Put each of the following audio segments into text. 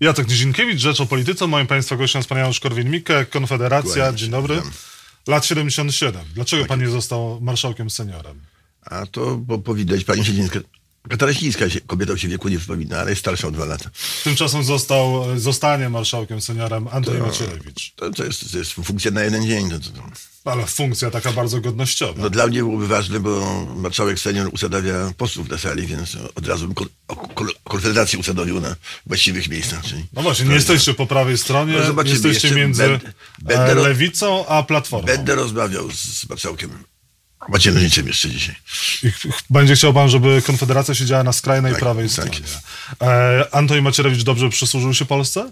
Jacek Nizinkiewicz, Rzecz o Polityce. Moim Państwa gościem jest pan Janusz Korwin-Mikke, Konfederacja. Kłaniam Dzień dobry. Lat 77. Dlaczego pan nie został marszałkiem seniorem? A to bo powidać, pani Siedzińska, Kataraśnicka się, kobieta się wieku nie przypomina, ale jest starsza o dwa lata. Tymczasem został, zostanie marszałkiem seniorem Antoni Macierewicz. To, to, jest, to jest funkcja na jeden dzień. To, to, to. Ale funkcja taka bardzo godnościowa. No, dla mnie byłoby ważne, bo marszałek senior usadawia posłów na sali, więc od razu bym ko- o- ko- konfederację usadowił na właściwych miejscach. Czyli No właśnie, nie jesteście po prawej stronie, No jesteście między będę- będę e, lewicą a platformą. Będę rozmawiał z, z marszałkiem Macierewiczem jeszcze dzisiaj. Będzie chciał pan, żeby Konfederacja siedziała na skrajnej Tak, prawej tak stronie. jest. E, Antoni Macierewicz dobrze przysłużył się Polsce?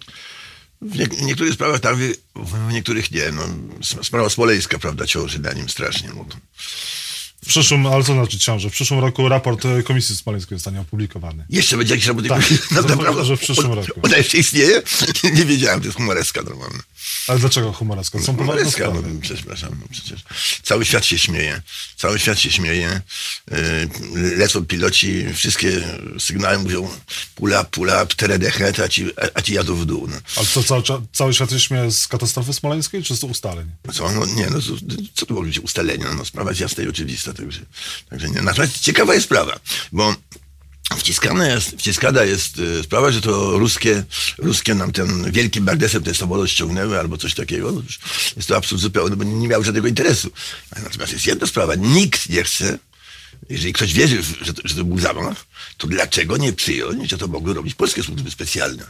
W, nie, w niektórych sprawach tak, w, niektórych nie. No, sprawa smoleńska, prawda, ciąży na nim strasznie. No, W przyszłym, ale co znaczy ciąże? W przyszłym roku raport e, Komisji Smoleńskiej zostanie opublikowany. Jeszcze będzie jakiś robot. Tak, naprawdę, że w przyszłym roku. Ona jeszcze istnieje? nie wiedziałem, to jest humoreska normalna. Ale dlaczego humoreska? Są poważne no, przepraszam, no przecież. Cały świat się śmieje. Cały świat się śmieje. Yy, lecą piloci, wszystkie sygnały mówią pull up, pull up, teredechet, a ci, a, a ci jadą w dół. No. Ale co, cały, cały świat się śmieje z katastrofy smoleńskiej, czy z ustaleń? Co? No nie, no co, to mogą być ustalenia? No sprawa jest jasna i oczywista, także, także nie. Natomiast ciekawa jest sprawa, bo wciskana jest, wciskana jest e, sprawa, że to ruskie, ruskie nam ten wielkim bardesem ten samolot ściągnęły albo coś takiego. Jest to absurd zupełny, bo nie, nie miał żadnego interesu. Natomiast jest jedna sprawa, nikt nie chce jeżeli ktoś wierzy, że to, że to był zamach, to dlaczego nie przyjąć, że to mogły robić polskie służby specjalne,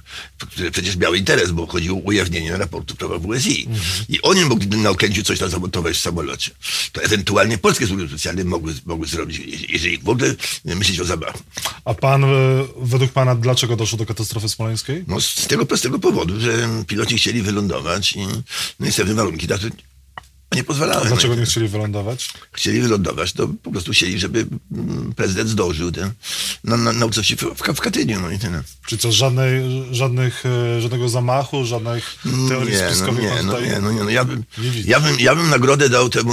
które przecież miały interes, bo chodziło o ujawnienie raportu prawa WSI. I oni mogli na Okęciu coś tam zamontować w samolocie. To ewentualnie polskie służby specjalne mogły, mogły zrobić, je- jeżeli w ogóle myśleć o zamachu. A pan, e, według pana, dlaczego doszło do katastrofy smoleńskiej? No z tego prostego powodu, że piloci chcieli wylądować i no niestety warunki nie pozwalały. Dlaczego no, i nie chcieli wylądować? chcieli wylądować, to po prostu chcieli, żeby mm, prezydent zdążył ten, na, na, uczestniczy w, w, Katyniu, no i tyle. Czy co, żadnej, żadnych, e, żadnego zamachu, żadnych teorii Nie, no spiskowych nie, pan no nie, no nie, no ja bym, nie ja bym, ja bym nagrodę dał temu,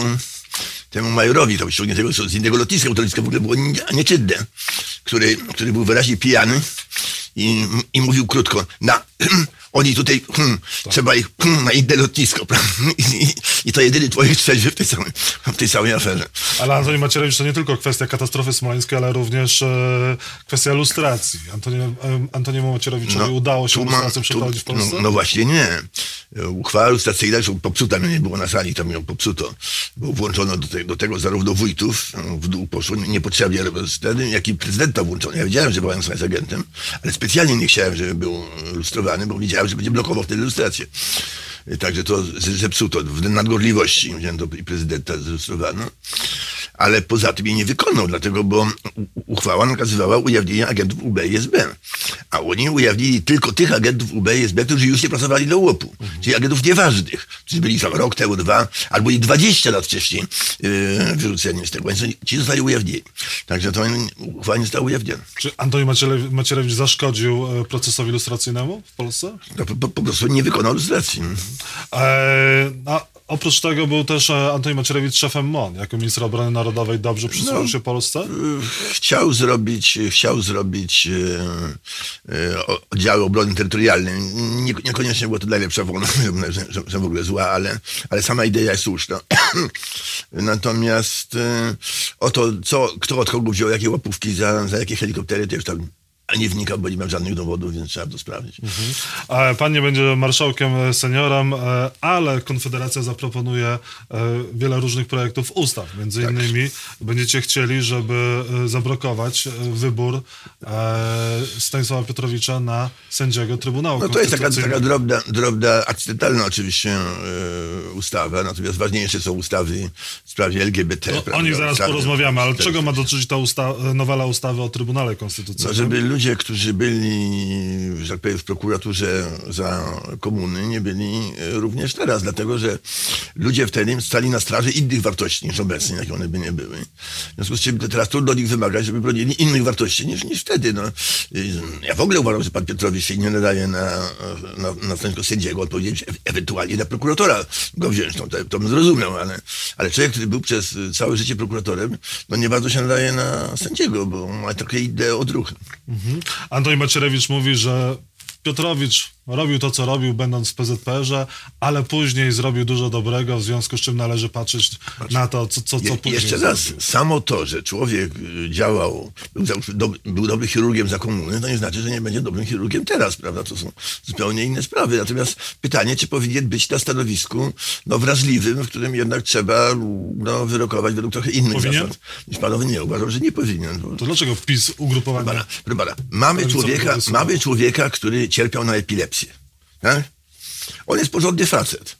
temu majorowi, tam ściągniętego z innego lotniska, bo to lotnisko w ogóle było nie- nieczynne, który, który był wyraźnie pijany i, i mówił krótko, na, oni tutaj, hmm, trzeba ich hmm, na inne lotnisko, prawda? I, i, I to jedyny człowiek trzeźwy w tej samej, w tej samej aferze. Ale Antoni Macierewicz to nie tylko kwestia katastrofy smoleńskiej, ale również e, kwestia lustracji. Antoni, e, Antoniemu Macierewiczowi udało się lustrację przeprowadzić w Polsce? No, no właśnie nie. Uchwała lustracyjna już popsuta, mnie nie było na sali, tam ją popsuto. Było włączono do, te, do tego zarówno wójtów, no, w dół poszło niepotrzebnie, wtedy, jak i prezydenta włączono. Ja wiedziałem, że Wałęsa jest agentem, ale specjalnie nie chciałem, żeby był lustrowany, bo wiedziałem, że będzie blokował wtedy lustrację. Także to z- zepsuto w nadgorliwości. Wzięto i prezydenta zlustrowano. Ale poza tym jej nie wykonał, dlatego, bo uchwała nakazywała ujawnienie agentów UB i SB. A oni ujawnili tylko tych agentów UB i SB, którzy już nie pracowali dla łopu. Czyli agentów nieważnych, którzy byli tam rok temu, dwa, albo i 20 lat wcześniej yy, wyrzuceni z tego. Więc ci zostali ujawnieni. Także to uchwała nie została ujawniona. Czy Antoni Macierewicz, Macierewicz zaszkodził e, procesowi lustracyjnemu w Polsce? No, po, po, po prostu nie wykonał lustracji. E, a oprócz tego był też e, Antoni Macierewicz szefem MON. Jako minister obrony narodowej dobrze przysłużył No. się Polsce? chciał zrobić, chciał zrobić e, e, o- oddziały obrony terytorialnej. Nie, niekoniecznie było to najlepsza wola, że, że, że w ogóle zła, ale, ale sama idea jest słuszna. Natomiast e, o to, co, kto od kogo wziął jakie łapówki za, za jakie helikoptery, to już tam nie wnikam, bo nie mam żadnych dowodów, więc trzeba to sprawdzić. E, Pan nie będzie marszałkiem e, seniorem, e, ale Konfederacja zaproponuje e, wiele różnych projektów ustaw. Między Tak. innymi będziecie chcieli, żeby zablokować wybór Stanisława Piotrowicza na sędziego Trybunału No to jest taka, taka drobna, drobna, akcydentalna oczywiście ustawa, natomiast ważniejsze są ustawy w sprawie LGBT. O, o nich zaraz ustawy- porozmawiamy, ale czego ma dotyczyć ta usta- nowela ustawy o Trybunale No, Konstytucyjnym? żeby ludzie, którzy byli, że tak powiem, w prokuraturze za komuny, nie byli e, również teraz, dlatego że ludzie wtedy stali na straży innych wartości niż obecnie, jakie one by nie były. W związku z czym teraz trudno od nich wymagać, żeby bronili innych wartości niż, niż wtedy. No. Ja w ogóle uważam, że pan Piotrowicz się nie nadaje na, na, na stanowisko sędziego, odpowiedzieć ewentualnie na prokuratora go wziąć. No, to, to bym zrozumiał, ale, ale człowiek, który był przez całe życie prokuratorem, no nie bardzo się nadaje na sędziego, bo ma takie inne odruchy. Antoni Macierewicz mówi, że Piotrowicz robił to, co robił, będąc w PZPR-ze, ale później zrobił dużo dobrego, w związku z czym należy patrzeć na to, co, co, co Je, później jeszcze raz, zrobił. samo to, że człowiek y, działał, był, dob- był dobrym chirurgiem za komuny, to nie znaczy, że nie będzie dobrym chirurgiem teraz, prawda? To są zupełnie inne sprawy. Natomiast pytanie, czy powinien być na stanowisku no, wrażliwym, w którym jednak trzeba no, wyrokować według trochę innych Powinien? zasad. Niż panowie nie, uważam, że nie powinien. Bo... To dlaczego PiS ugrupowanie... Pana, proszę pana, mamy człowieka, mamy człowieka, który cierpiał na epilepsję. On jest porządny facet.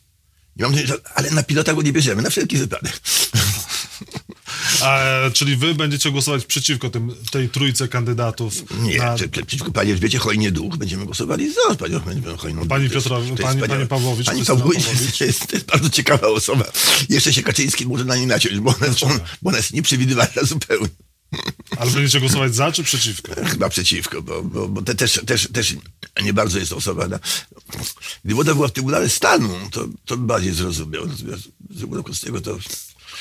Nie mam, ale na pilota go nie bierzemy, na wszelki wypadek. E, czyli wy będziecie głosować przeciwko tym, tej trójce kandydatów Nie, na... przeciwko pani Elżbiecie Hojnie Duch będziemy głosowali za panią, panią Hojną Pani Piotrowi- pani- wspaniałe. pani Pawłowicz, Pani Pawłowicz Pawłowicz. to jest, to jest bardzo ciekawa osoba. Jeszcze się Kaczyński może na niej naciąć, bo ona, jest- on, bo ona jest nieprzewidywalna zupełnie. Ale będziecie głosować za czy przeciwko? Chyba przeciwko, bo, bo, bo te też, też, też nie bardzo jest osoba. Na... Gdyby ona była w Trybunale Stanu, to, to bardziej zrozumiał. Natomiast z Trybunału Konstytucyjnego to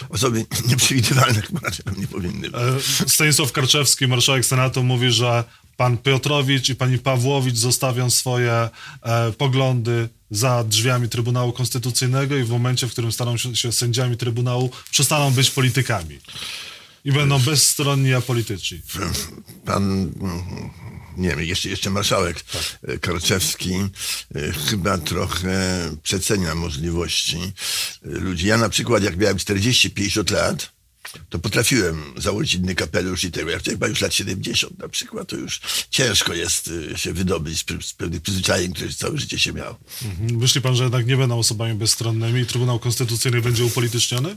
osoby nieprzewidywalne chyba tam nie powinny być. E, Stanisław Karczewski, marszałek Senatu, mówi, że pan Piotrowicz i pani Pawłowicz zostawią swoje e, poglądy za drzwiami Trybunału Konstytucyjnego i w momencie, w którym staną się, się sędziami Trybunału, przestaną być politykami. I będą bezstronni apolityczni. pan, nie wiem, jeszcze, jeszcze marszałek e, Karczewski e, chyba trochę przecenia możliwości e, ludzi. Ja na przykład, jak miałem 40-50 lat, to potrafiłem założyć inny kapelusz i tego. Jak ma już lat 70 na przykład, to już ciężko jest się wydobyć z, z pewnych przyzwyczajeń, które całe życie się miał. Mhm. Myśli pan, że jednak nie będą osobami bezstronnymi i Trybunał Konstytucyjny będzie upolityczniony?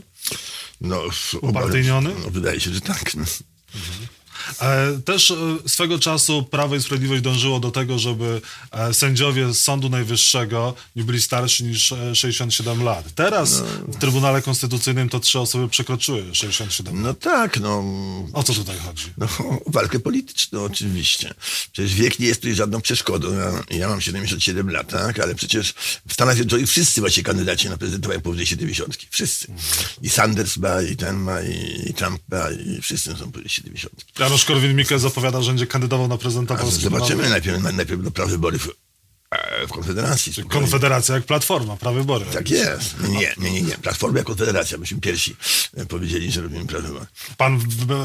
No, Upartyjniony? No, wydaje się, że tak. No. E, Też e, swego czasu Prawo i Sprawiedliwość dążyło do tego, żeby e, sędziowie z Sądu Najwyższego nie byli starsi niż e, 67 lat. Teraz w Trybunale Konstytucyjnym to trzy osoby przekroczyły 67 lat. no tak, no. O co tutaj chodzi? No, o walkę polityczną oczywiście. Przecież wiek nie jest tutaj żadną przeszkodą. Ja, ja mam 77 lat, tak? ale przecież w Stanach Zjednoczonych wszyscy właśnie kandydaci na prezydenta mają powyżej 70. Wszyscy. I Sanders ma, i ten ma, i, i Trump ma, i wszyscy są powyżej 70. Janusz Korwin-Mikke zapowiada, że będzie kandydował na prezydenta Polski. zobaczymy najpierw, najpierw do prawybory w, e, w Konfederacji. Konfederacja jak Platforma, prawybory. Tak jest. Nie, nie, nie, nie. Platforma jako Konfederacja. Myśmy pierwsi e, powiedzieli, że robimy prawybory. Pan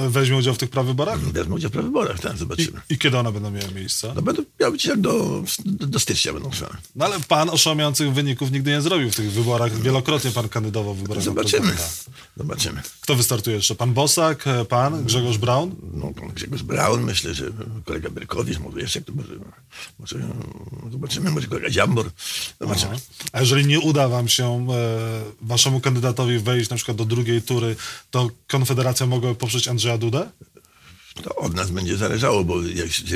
weźmie udział w tych prawyborach? Wezmą udział w prawyborach, tak, I, zobaczymy. I kiedy one będą miały miejsce? No będą miały być jak do, do, do stycznia będą trwały. No ale pan oszałamiających wyników nigdy nie zrobił w tych wyborach. Wielokrotnie pan kandydował w wyborach Zobaczymy. Zobaczymy. Kto wystartuje jeszcze? Pan Bosak, e, pan, Grzegorz Braun? No, pan Grzegorz Braun, myślę, że kolega Berkowicz, może jeszcze może, może zobaczymy, może kolega Dziambor. Zobaczymy. A jeżeli nie uda wam się e, waszemu kandydatowi wejść na przykład do drugiej tury, to Konfederacja mogłaby poprzeć Andrzeja Dudę? To od nas będzie zależało, bo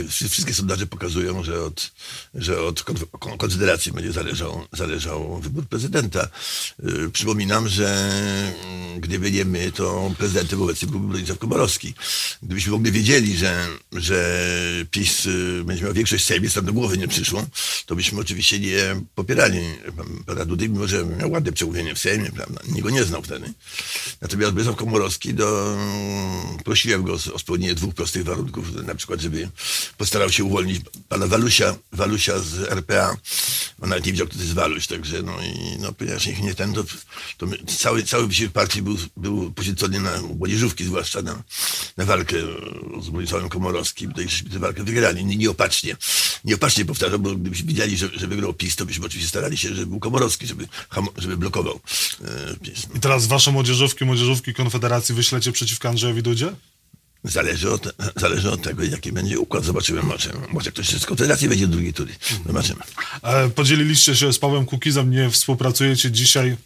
wszystkie sondaże pokazują, że od, że od konf- kon- Konfederacji będzie zależał, zależał wybór prezydenta. Yy, przypominam, że mm, gdyby nie my, to prezydentem obecnie byłby Bronisław Komorowski. Gdybyśmy w ogóle wiedzieli, że, że PiS y, będzie miał większość w Sejmie, do głowy nie przyszło, to byśmy oczywiście nie popierali pan- pana Dudy, mimo że miał ładne przemówienie w Sejmie, prawda? Nikt go nie znał wtedy. Natomiast Bronisław Komorowski, do, prosiłem go o spełnienie dwóch prostych warunków, na przykład, żeby postarał się uwolnić pana Walusia, Walusia z RPA. On nawet nie wiedział, kto to jest Waluś, także no i no, ponieważ niech nie ten, to, to my, cały, cały wysiłek partii był, był poświęcony na młodzieżówki, zwłaszcza na, na walkę z Bronisławem Komorowskim. To żeśmy tę walkę wygrali, nie, nieopatrznie. Nieopatrznie powtarzam, bo gdybyśmy wiedzieli, że, że wygrał PiS, to byśmy oczywiście starali się, żeby był Komorowski, żeby, żeby blokował e, PiS. I teraz wasze młodzieżówki, młodzieżówki Konfederacji wyślecie przeciwko Andrzejowi Dudzie? Zależy od, zależy od tego, jaki będzie układ. Zobaczymy, może, może ktoś z Konfederacji będzie drugiej tury. Zobaczymy. Podzieliliście się z Pawłem Kukizem, nie współpracujecie dzisiaj.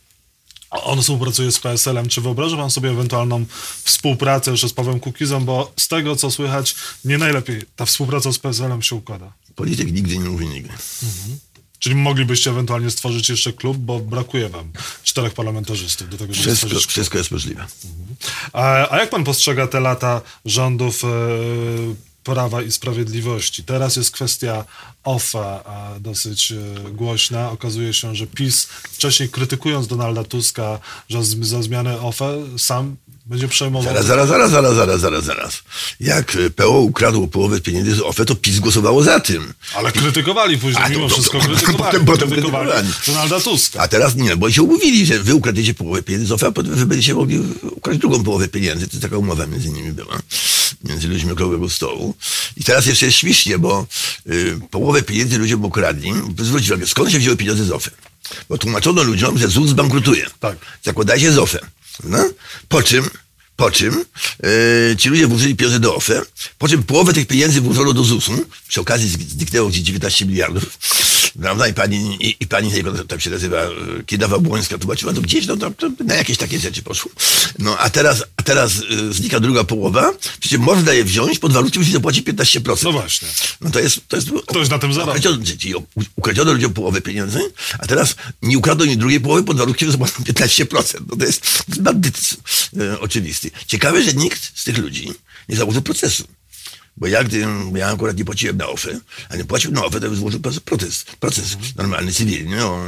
On współpracuje z PSL-em. Czy wyobraża pan sobie ewentualną współpracę jeszcze z Pawłem Kukizem? Bo z tego, co słychać, nie najlepiej ta współpraca z PSL-em się układa. Polityk nigdy nie mówi nigdy. Czyli moglibyście ewentualnie stworzyć jeszcze klub, bo brakuje wam czterech parlamentarzystów do tego, żeby Wszystko, stworzyć klub. wszystko jest możliwe. A, a jak pan postrzega te lata rządów e, Prawa i Sprawiedliwości? Teraz jest kwestia OFE a, dosyć e, głośna. Okazuje się, że PiS wcześniej krytykując Donalda Tuska za zmianę OFE sam Będzie przejmował. Zaraz, zaraz, zaraz, zaraz, zaraz, zaraz, zaraz. Jak PO ukradło połowę pieniędzy z OFE, to PiS głosowało za tym. Ale krytykowali później, A, mimo to- wszystko to- krytykowali. potem- potem krytykowali. Donalda Tuska. A teraz nie, bo się umówili, że wy ukradniecie połowę pieniędzy z OFE, a potem wy będziecie mogli ukraść drugą połowę pieniędzy. To taka umowa między nimi była, między ludźmi okrągłego stołu. I teraz jeszcze jest śmiesznie, bo y, połowę pieniędzy ludziom ukradli. Zwróć uwagę, skąd się wzięły pieniądze z OFE? Bo tłumaczono ludziom, że ZUS zbankrutuje. Tak. Zakładajcie z OFE. No? Po czym po czym e, ci ludzie włożyli pieniądze do OFE, po czym połowę tych pieniędzy włożono do ZUS-u, przy okazji zniknęło gdzieś 19 miliardów, prawda, i pani, i, i pani tam się nazywa, Kiedawa Błońska tłumaczyła, to gdzieś, no to, na jakieś takie rzeczy poszło. No a teraz, a teraz e, znika druga połowa, przecież można je wziąć pod warunkiem, że zapłaci 15%. No właśnie. No to jest... To jest Ktoś na tym zarobi. Ukradziono, czyli ukradziono ludziom połowę pieniędzy, a teraz nie ukradną im drugiej połowy pod warunkiem, że zapłacą 15%. No to jest, to jest bandytyzm e, oczywisty. Ciekawe, że nikt z tych ludzi nie założył procesu. Bo ja, gdy ja akurat nie płaciłem na OFE, a nie płacił na OFE, to bym złożył proces, proces, normalny, cywilny o,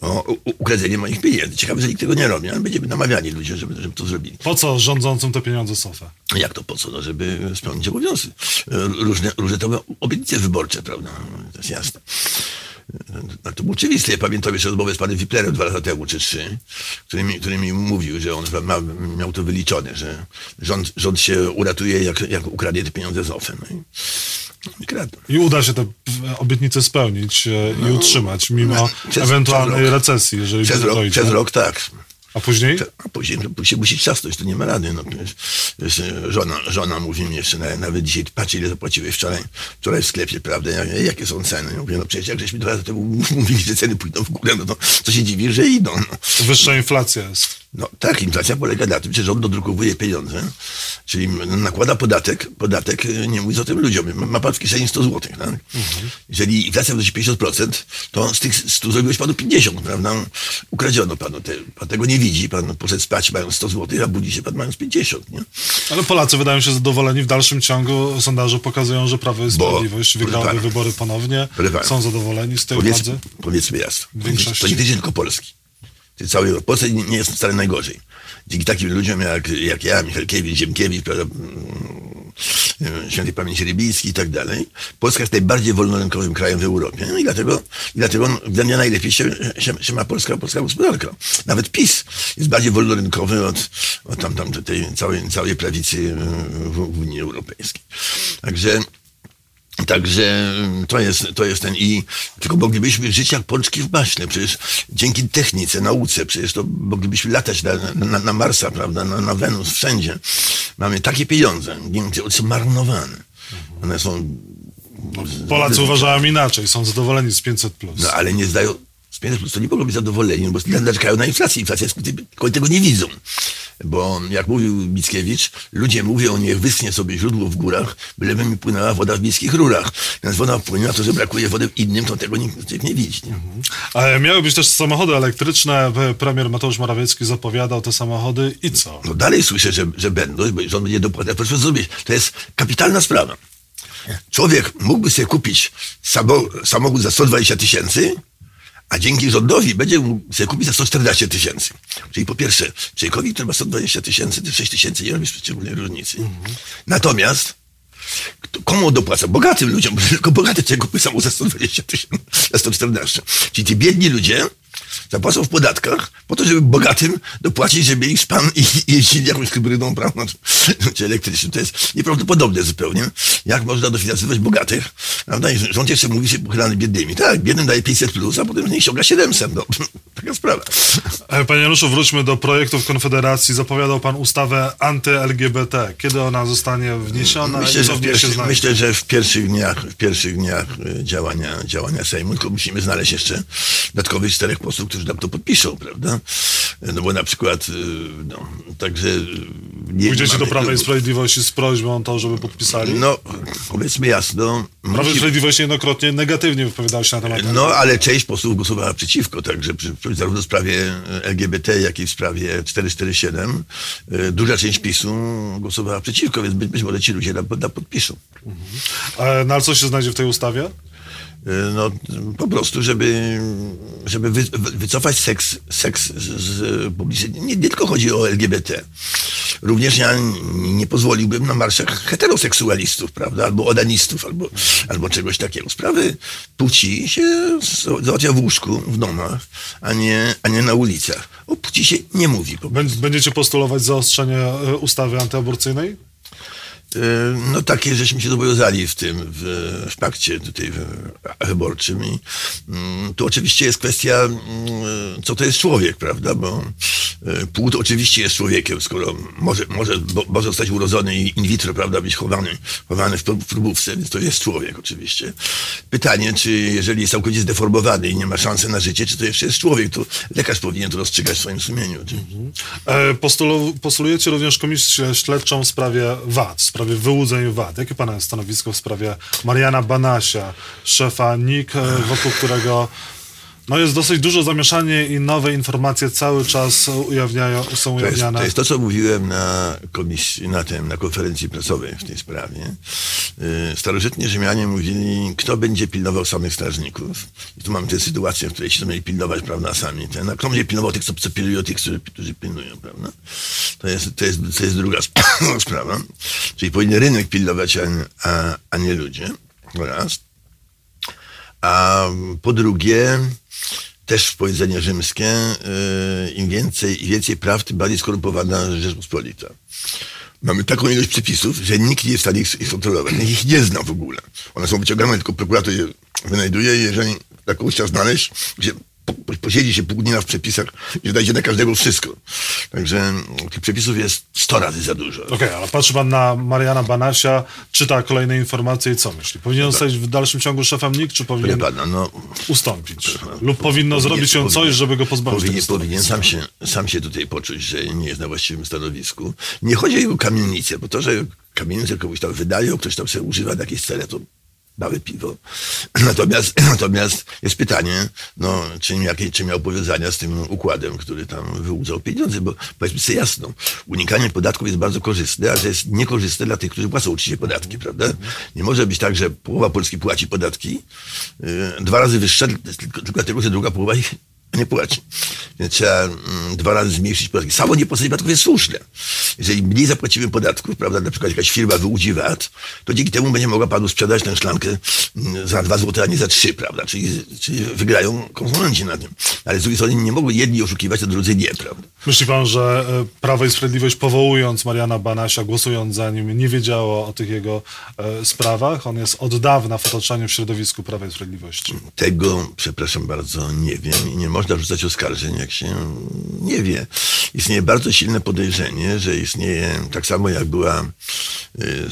o, o ukradzenie moich pieniędzy. Ciekawe, że nikt tego nie robi, ale będziemy namawiani ludzie, żeby, żeby to zrobili. Po co rządzącym te pieniądze z OFE? Jak to po co? No, żeby spełnić obowiązki. Różne, różne to były obietnice wyborcze, prawda? To jest jasne. No, to było oczywiste. Ja pamiętam jeszcze rozmowę z panem Wiplerem dwa lata temu, czy trzy, który mi, który mi mówił, że on ma, miał to wyliczone, że rząd, rząd się uratuje, jak, jak ukradnie te pieniądze z OFE. No i, i kradną. I uda się te p- obietnice spełnić e, i utrzymać, mimo no, ewentualnej recesji, jeżeli Przez rok, dojdzie. przez rok tak. A później? A później to się musi trzasnąć, to nie ma rady. No, żona, żona mówi mi jeszcze, na- nawet dzisiaj, patrz ile zapłaciłeś wczoraj, wczoraj w sklepie, prawda? Ja mówię, jakie są ceny? Ja mówię, no przecież jak żeśmy dwa lata temu mówili, że ceny pójdą w górę, no to co się dziwi, że idą. No. Wyższa inflacja jest. No tak, inflacja polega na tym, że rząd dodrukowuje pieniądze, czyli nakłada podatek, podatek e, nie mówiąc o tym ludziom. Ma- pan w kieszeni 100 zł, tak? Jeżeli inflacja wynosi 50%, to z tych 100 zrobiłeś panu 50, prawda? Ukradziono panu, te, pan tego nie widzi, pan poszedł spać mając 100 zł, a budzi się pan mając 50, nie? Ale Polacy wydają się zadowoleni. W dalszym ciągu sondaże pokazują, że Prawo i Sprawiedliwość pana. wybory ponownie. Są zadowoleni z tej Powiedz, władzy. powiedzmy jasno. Większości. To nie tylko Polski. To całej Polsce nie nie jest wcale najgorzej. Dzięki takim ludziom jak, jak ja, Michalkiewicz, Ziemkiewicz, prawda, mm, świętej pamięci Rybicki i tak dalej, Polska jest najbardziej wolnorynkowym krajem w Europie i dlatego, i dlatego względnie najlepiej się, się, się ma polska, polska gospodarka. Nawet PiS jest bardziej wolnorynkowy od, od tam, tam tej całej, całej prawicy y, w, w Unii Europejskiej. Także Także mm, to jest, to jest ten i tylko moglibyśmy żyć jak pączki w maśle. Przecież dzięki technice, nauce, przecież to moglibyśmy latać na, na, na Marsa, prawda, na, na Wenus, wszędzie. Mamy takie pieniądze, one są marnowane. One są, Polacy uważają inaczej. Są zadowoleni z 500. no ale nie zdają, 500 plus to nie mogą być zadowoleni, no bo narzekają na inflację. Inflacja jest, tego nie widzą. Bo jak mówił Mickiewicz, ludzie mówią, niech wyschnie sobie źródło w górach, byleby mi płynęła woda w miejskich rurach. Więc woda wpłynęła, to że brakuje wody innym, to tego nikt nie widzi. Nie? Ale miały być też samochody elektryczne. Premier Mateusz Morawiecki zapowiadał te samochody i co? No dalej słyszę, że, że będą, bo rząd będzie dopłacał. Proszę zrobić, to jest kapitalna sprawa. Człowiek mógłby sobie kupić samo, samochód za 120 tysięcy, a dzięki rządowi będzie mógł sobie kupić za 114 tysięcy. Czyli po pierwsze, człowiekowi, który ma 120 tysięcy, to 6 tysięcy nie robi szczególnej różnicy. Natomiast kto- komu dopłaca? Bogatym ludziom, tylko bogaty człowiek kupuje samochód za 120 tysięcy, za 114. Czyli ci biedni ludzie zapłacą w podatkach po to, żeby bogatym dopłacić, żeby ich span i jeździli jakąś hybrydą, prawda, czy- elektryczną. To jest nieprawdopodobne zupełnie. Jak można dofinansować bogatych, prawda, i rząd jeszcze mówi się pochylany biednymi. Tak, biednym daje 500 plus, a potem z nich ściąga 700, no. Taka sprawa. E, Panie Januszu, wróćmy do projektów Konfederacji. Zapowiadał pan ustawę anty-LGBT. Kiedy ona zostanie wniesiona Myślę, i że w myślę, że w pierwszych dniach, w pierwszych dniach y, działania, działania Sejmu, tylko musimy znaleźć jeszcze dodatkowych czterech posłów, którzy nam to podpiszą, prawda? No bo na przykład, y, no, także... y, Nie Pójdziecie do Prawa i. Sprawiedliwości z prośbą o to, żeby podpisali? No, powiedzmy jasno. Prawo i Sprawiedliwość niejednokrotnie negatywnie wypowiadało się na temat No, ale część posłów głosowała przeciwko, także przy, zarówno w sprawie LGBT, jak i w sprawie 447 y, duża część PiSu głosowała przeciwko, więc być, być może ci ludzie nam, nam podpiszą. E, No ale co się znajdzie w tej ustawie? Y, No, po prostu, żeby, żeby wy, wy- wycofać seks, seks z, z publiczności. Nie, nie tylko chodzi o LGBT. również ja nie pozwoliłbym na marszach heteroseksualistów, prawda, albo odanistów, albo, albo czegoś takiego. Sprawy płci się załatwia w łóżku, w domach, a nie, a nie na ulicach. O płci się nie mówi. Będziecie postulować zaostrzenie e, ustawy antyaborcyjnej? No takie żeśmy się zobowiązali w tym, w, w pakcie tutaj wyborczym i mm, tu oczywiście jest kwestia, mm, co to jest człowiek, prawda, bo płód oczywiście jest człowiekiem, skoro może, może, może zostać urodzony in vitro, prawda, być chowany, chowany w próbówce, więc to jest człowiek oczywiście. Pytanie, czy jeżeli jest całkowicie zdeformowany i nie ma szansy na życie, czy to jeszcze jest człowiek, to lekarz powinien to rozstrzygać w swoim sumieniu. E, postulujecie również komisję śledczą w sprawie VAT, w sprawie wyłudzeń VAT. Jakie pana stanowisko w sprawie Mariana Banasia, szefa NIK, e, wokół którego no jest dosyć dużo zamieszanie i nowe informacje cały czas ujawniają, są ujawniane. To jest, to jest to, co mówiłem na komisji, na tym, na konferencji prasowej w tej sprawie. Y, starożytni Rzymianie mówili, kto będzie pilnował samych strażników. I tu mamy tę sytuację, w której się mieli pilnować, prawda, sami. Ten, a kto będzie pilnował tych, co, co pilnują tych, którzy, którzy pilnują, prawda? To jest, to jest, to jest druga sprawa. Czyli powinien rynek pilnować, a, a, a nie ludzie. Raz. A po drugie, też powiedzenie rzymskie, yy, im więcej, im więcej praw, tym bardziej skorumpowana Rzeczpospolita. Mamy taką ilość przepisów, że nikt nie jest w stanie ich, ich kontrolować. Nikt ich nie zna w ogóle. One są wyciągane, tylko prokurator je wynajduje i jeżeli taką chciał znaleźć, gdzie posiedzi się pół dnia w przepisach i dajcie na każdego wszystko. Także tych przepisów jest 100 razy za dużo. Okej, okay, ale patrzy pan na Mariana Banasia, czyta kolejne informacje i co myśli? Powinien no zostać w dalszym ciągu szefem NIK, czy powinien pana, no, ustąpić? Lub powinno powinien, zrobić się coś, żeby go pozbawić Powinien, powinien sam, się, sam się tutaj poczuć, że nie jest na właściwym stanowisku. Nie chodzi o jego kamienicę, bo to, że kamienicę komuś tam wydają, ktoś tam sobie używa na jakieś cele, to małe piwo. Natomiast, natomiast jest pytanie, no, czy, jakie, czy miał powiązania z tym układem, który tam wyłudzał pieniądze, bo powiedzmy sobie jasno, unikanie podatków jest bardzo korzystne, ale to jest niekorzystne dla tych, którzy płacą uczciwie podatki, prawda? Nie może być tak, że połowa Polski płaci podatki, yy, dwa razy wyższe, tylko, tylko dlatego, że druga połowa ich nie płaci. Więc trzeba mm, dwa razy zmniejszyć podatki. Samo niepłacenie podatków jest słuszne. Jeżeli mniej zapłacimy podatków, prawda, na przykład jakaś firma wyłudzi VAT, to dzięki temu będzie mogła panu sprzedać tę szklankę mm, za dwa złote, a nie za trzy, prawda, czyli, czyli wygrają konsumenci na tym. Ale z drugiej strony nie mogą jedni oszukiwać, a drudzy nie, prawda. Myśli pan, że e, Prawo i Sprawiedliwość powołując Mariana Banasia, głosując za nim, nie wiedziało o tych jego e, sprawach? On jest od dawna w otoczeniu w środowisku Prawa i Sprawiedliwości. Tego, przepraszam bardzo, nie wiem i nie można rzucać oskarżeń, jak się nie wie. Istnieje bardzo silne podejrzenie, że istnieje, tak samo jak była, y,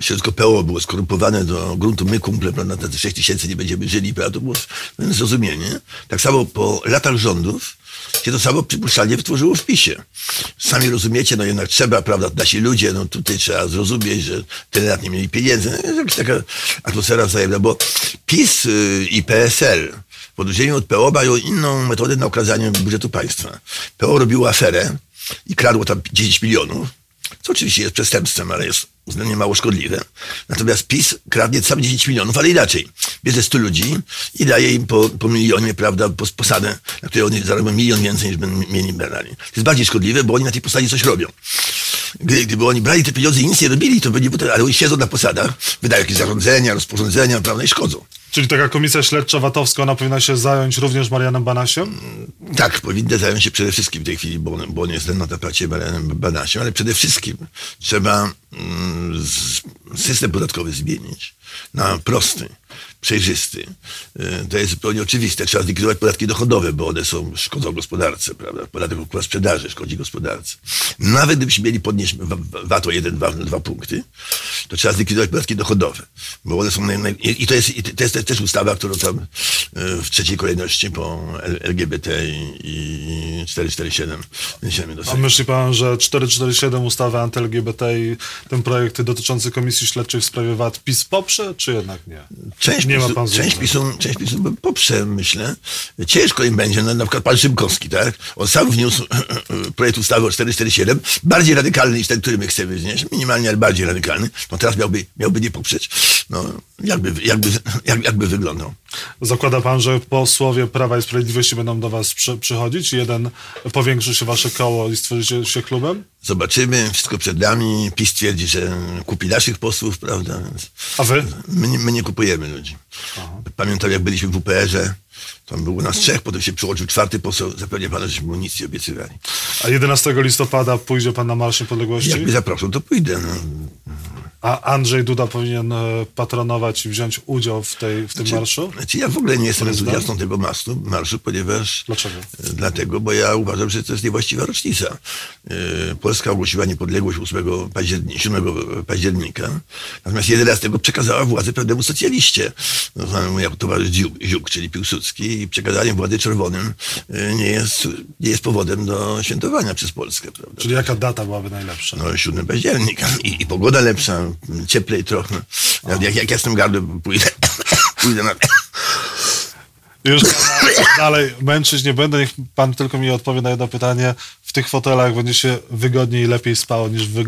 środowisko PO było skorumpowane do gruntu my kumple, prawda, te 6 tysięcy nie będziemy żyli, prawda, to było zrozumienie. Tak samo po latach rządów, się to samo przypuszczalnie wytworzyło w PiSie. Sami rozumiecie, no jednak trzeba, prawda, nasi ludzie, no tutaj trzeba zrozumieć, że tyle lat nie mieli pieniędzy. No, jakaś taka atmosfera wzajemna, bo PiS y, i PSL w odróżnieniu od PO mają inną metodę na okazanie budżetu państwa. PO robiło aferę i kradło tam 10 milionów, co oczywiście jest przestępstwem, ale jest uznanie mało szkodliwe. Natomiast PiS kradnie sam 10 milionów, ale inaczej. Bierze 100 ludzi i daje im po, po milionie, prawda, po, posadę, na której oni zarobią milion więcej niż by mieli brali. To jest bardziej szkodliwe, bo oni na tej posadzie coś robią. Gdy, gdyby oni brali te pieniądze i nic nie robili, to by nie, ale oni siedzą na posadach, wydają jakieś zarządzenia, rozporządzenia, prawda, i szkodzą. Czyli taka komisja śledcza VAT-owska, ona powinna się zająć również Marianem Banasiem? Tak, powinna zająć się przede wszystkim w tej chwili, bo, bo on jest na tapacie Marianem Banasiem, ale przede wszystkim trzeba mm, system podatkowy zmienić na prosty przejrzysty. Y, to jest zupełnie oczywiste. Trzeba zlikwidować podatki dochodowe, bo one są, szkodzą gospodarce, prawda? Podatek od sprzedaży szkodzi gospodarce. Nawet gdybyśmy mieli podnieść VAT o 1, 2, 2 punkty, to trzeba zlikwidować podatki dochodowe, bo one są naj, i to jest, i to jest też ustawa, którą tam y, w trzeciej kolejności po LGBT i 447 niesiemy do A myśli pan, że 447 ustawa anty-LGBT i ten projekt dotyczący Komisji Śledczej w sprawie VAT PiS poprze, czy jednak nie? Część nie ma pan część PiSu, część PiSu poprze, myślę. Ciężko im będzie, no, na przykład pan Szymkowski, tak? On sam wniósł projekt ustawy o 447, bardziej radykalny niż ten, który my chcemy wnieść, minimalnie, ale bardziej radykalny. No teraz miałby, miałby nie poprzeć. No, jakby, jakby, jak, jakby wyglądał. Zakłada pan, że posłowie Prawa i Sprawiedliwości będą do was przy, przychodzić? Jeden powiększy się wasze koło i stworzycie się klubem? zobaczymy, wszystko przed nami. PiS twierdzi, że kupi naszych posłów, prawda? A wy? My nie, my nie kupujemy ludzi. Pamiętam, jak byliśmy w UPR-ze, tam było nas trzech, potem się przyłączył czwarty poseł, zapewnię pana, żeśmy mu nic nie obiecywali. A 11 listopada pójdzie pan na Marsz Niepodległości? Jak mnie zaproszą, to pójdę. No. A Andrzej Duda powinien e, patronować i wziąć udział w, tej, w tym marszu? Znaczy, ja w ogóle nie jestem entuzjastą tego marszu, marszu, ponieważ... Dlaczego? E, Dlatego, bo ja uważam, że to jest niewłaściwa rocznica. E, Polska ogłosiła niepodległość 8 października, 7 października, natomiast 11 przekazała władzę pewnemu socjaliście, no, jako towarzysz Ziuk, Ziuk, czyli Piłsudski i przekazanie władzy czerwonym e, nie jest, nie jest powodem do świętowania przez Polskę. Prawda? Czyli jaka data byłaby najlepsza? No 7 października I, i pogoda lepsza, cieplej trochę. Jak, jak, jak ja z tym gardłem pójdę, pójdę na... Już dalej męczyć nie będę, niech pan tylko mi odpowie na jedno pytanie. W tych fotelach będzie się wygodniej i lepiej spało niż w,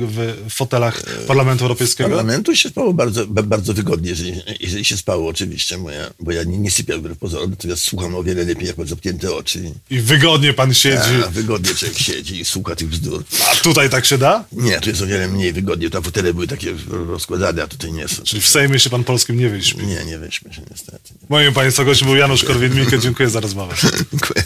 w fotelach Parlamentu Europejskiego? parlamentu się spało bardzo, ba- bardzo wygodnie, jeżeli, jeżeli się spało oczywiście, bo ja, bo ja nie, nie sypiam wbrew pozorom, natomiast słucham o wiele lepiej, jak mam zamknięte oczy. I wygodnie pan siedzi. A, wygodnie człowiek siedzi i słucha tych bzdur. A tutaj tak się da? Nie, tu jest o wiele mniej wygodnie, tam fotele były takie rozkładane, a tutaj nie są. Czyli w Sejmie się pan polskim nie wyśpi. Nie, nie weźmy się niestety. Moim państwa gościem był Janusz Korwin-Mikke. Dziękuję za rozmowę. Dziękuję.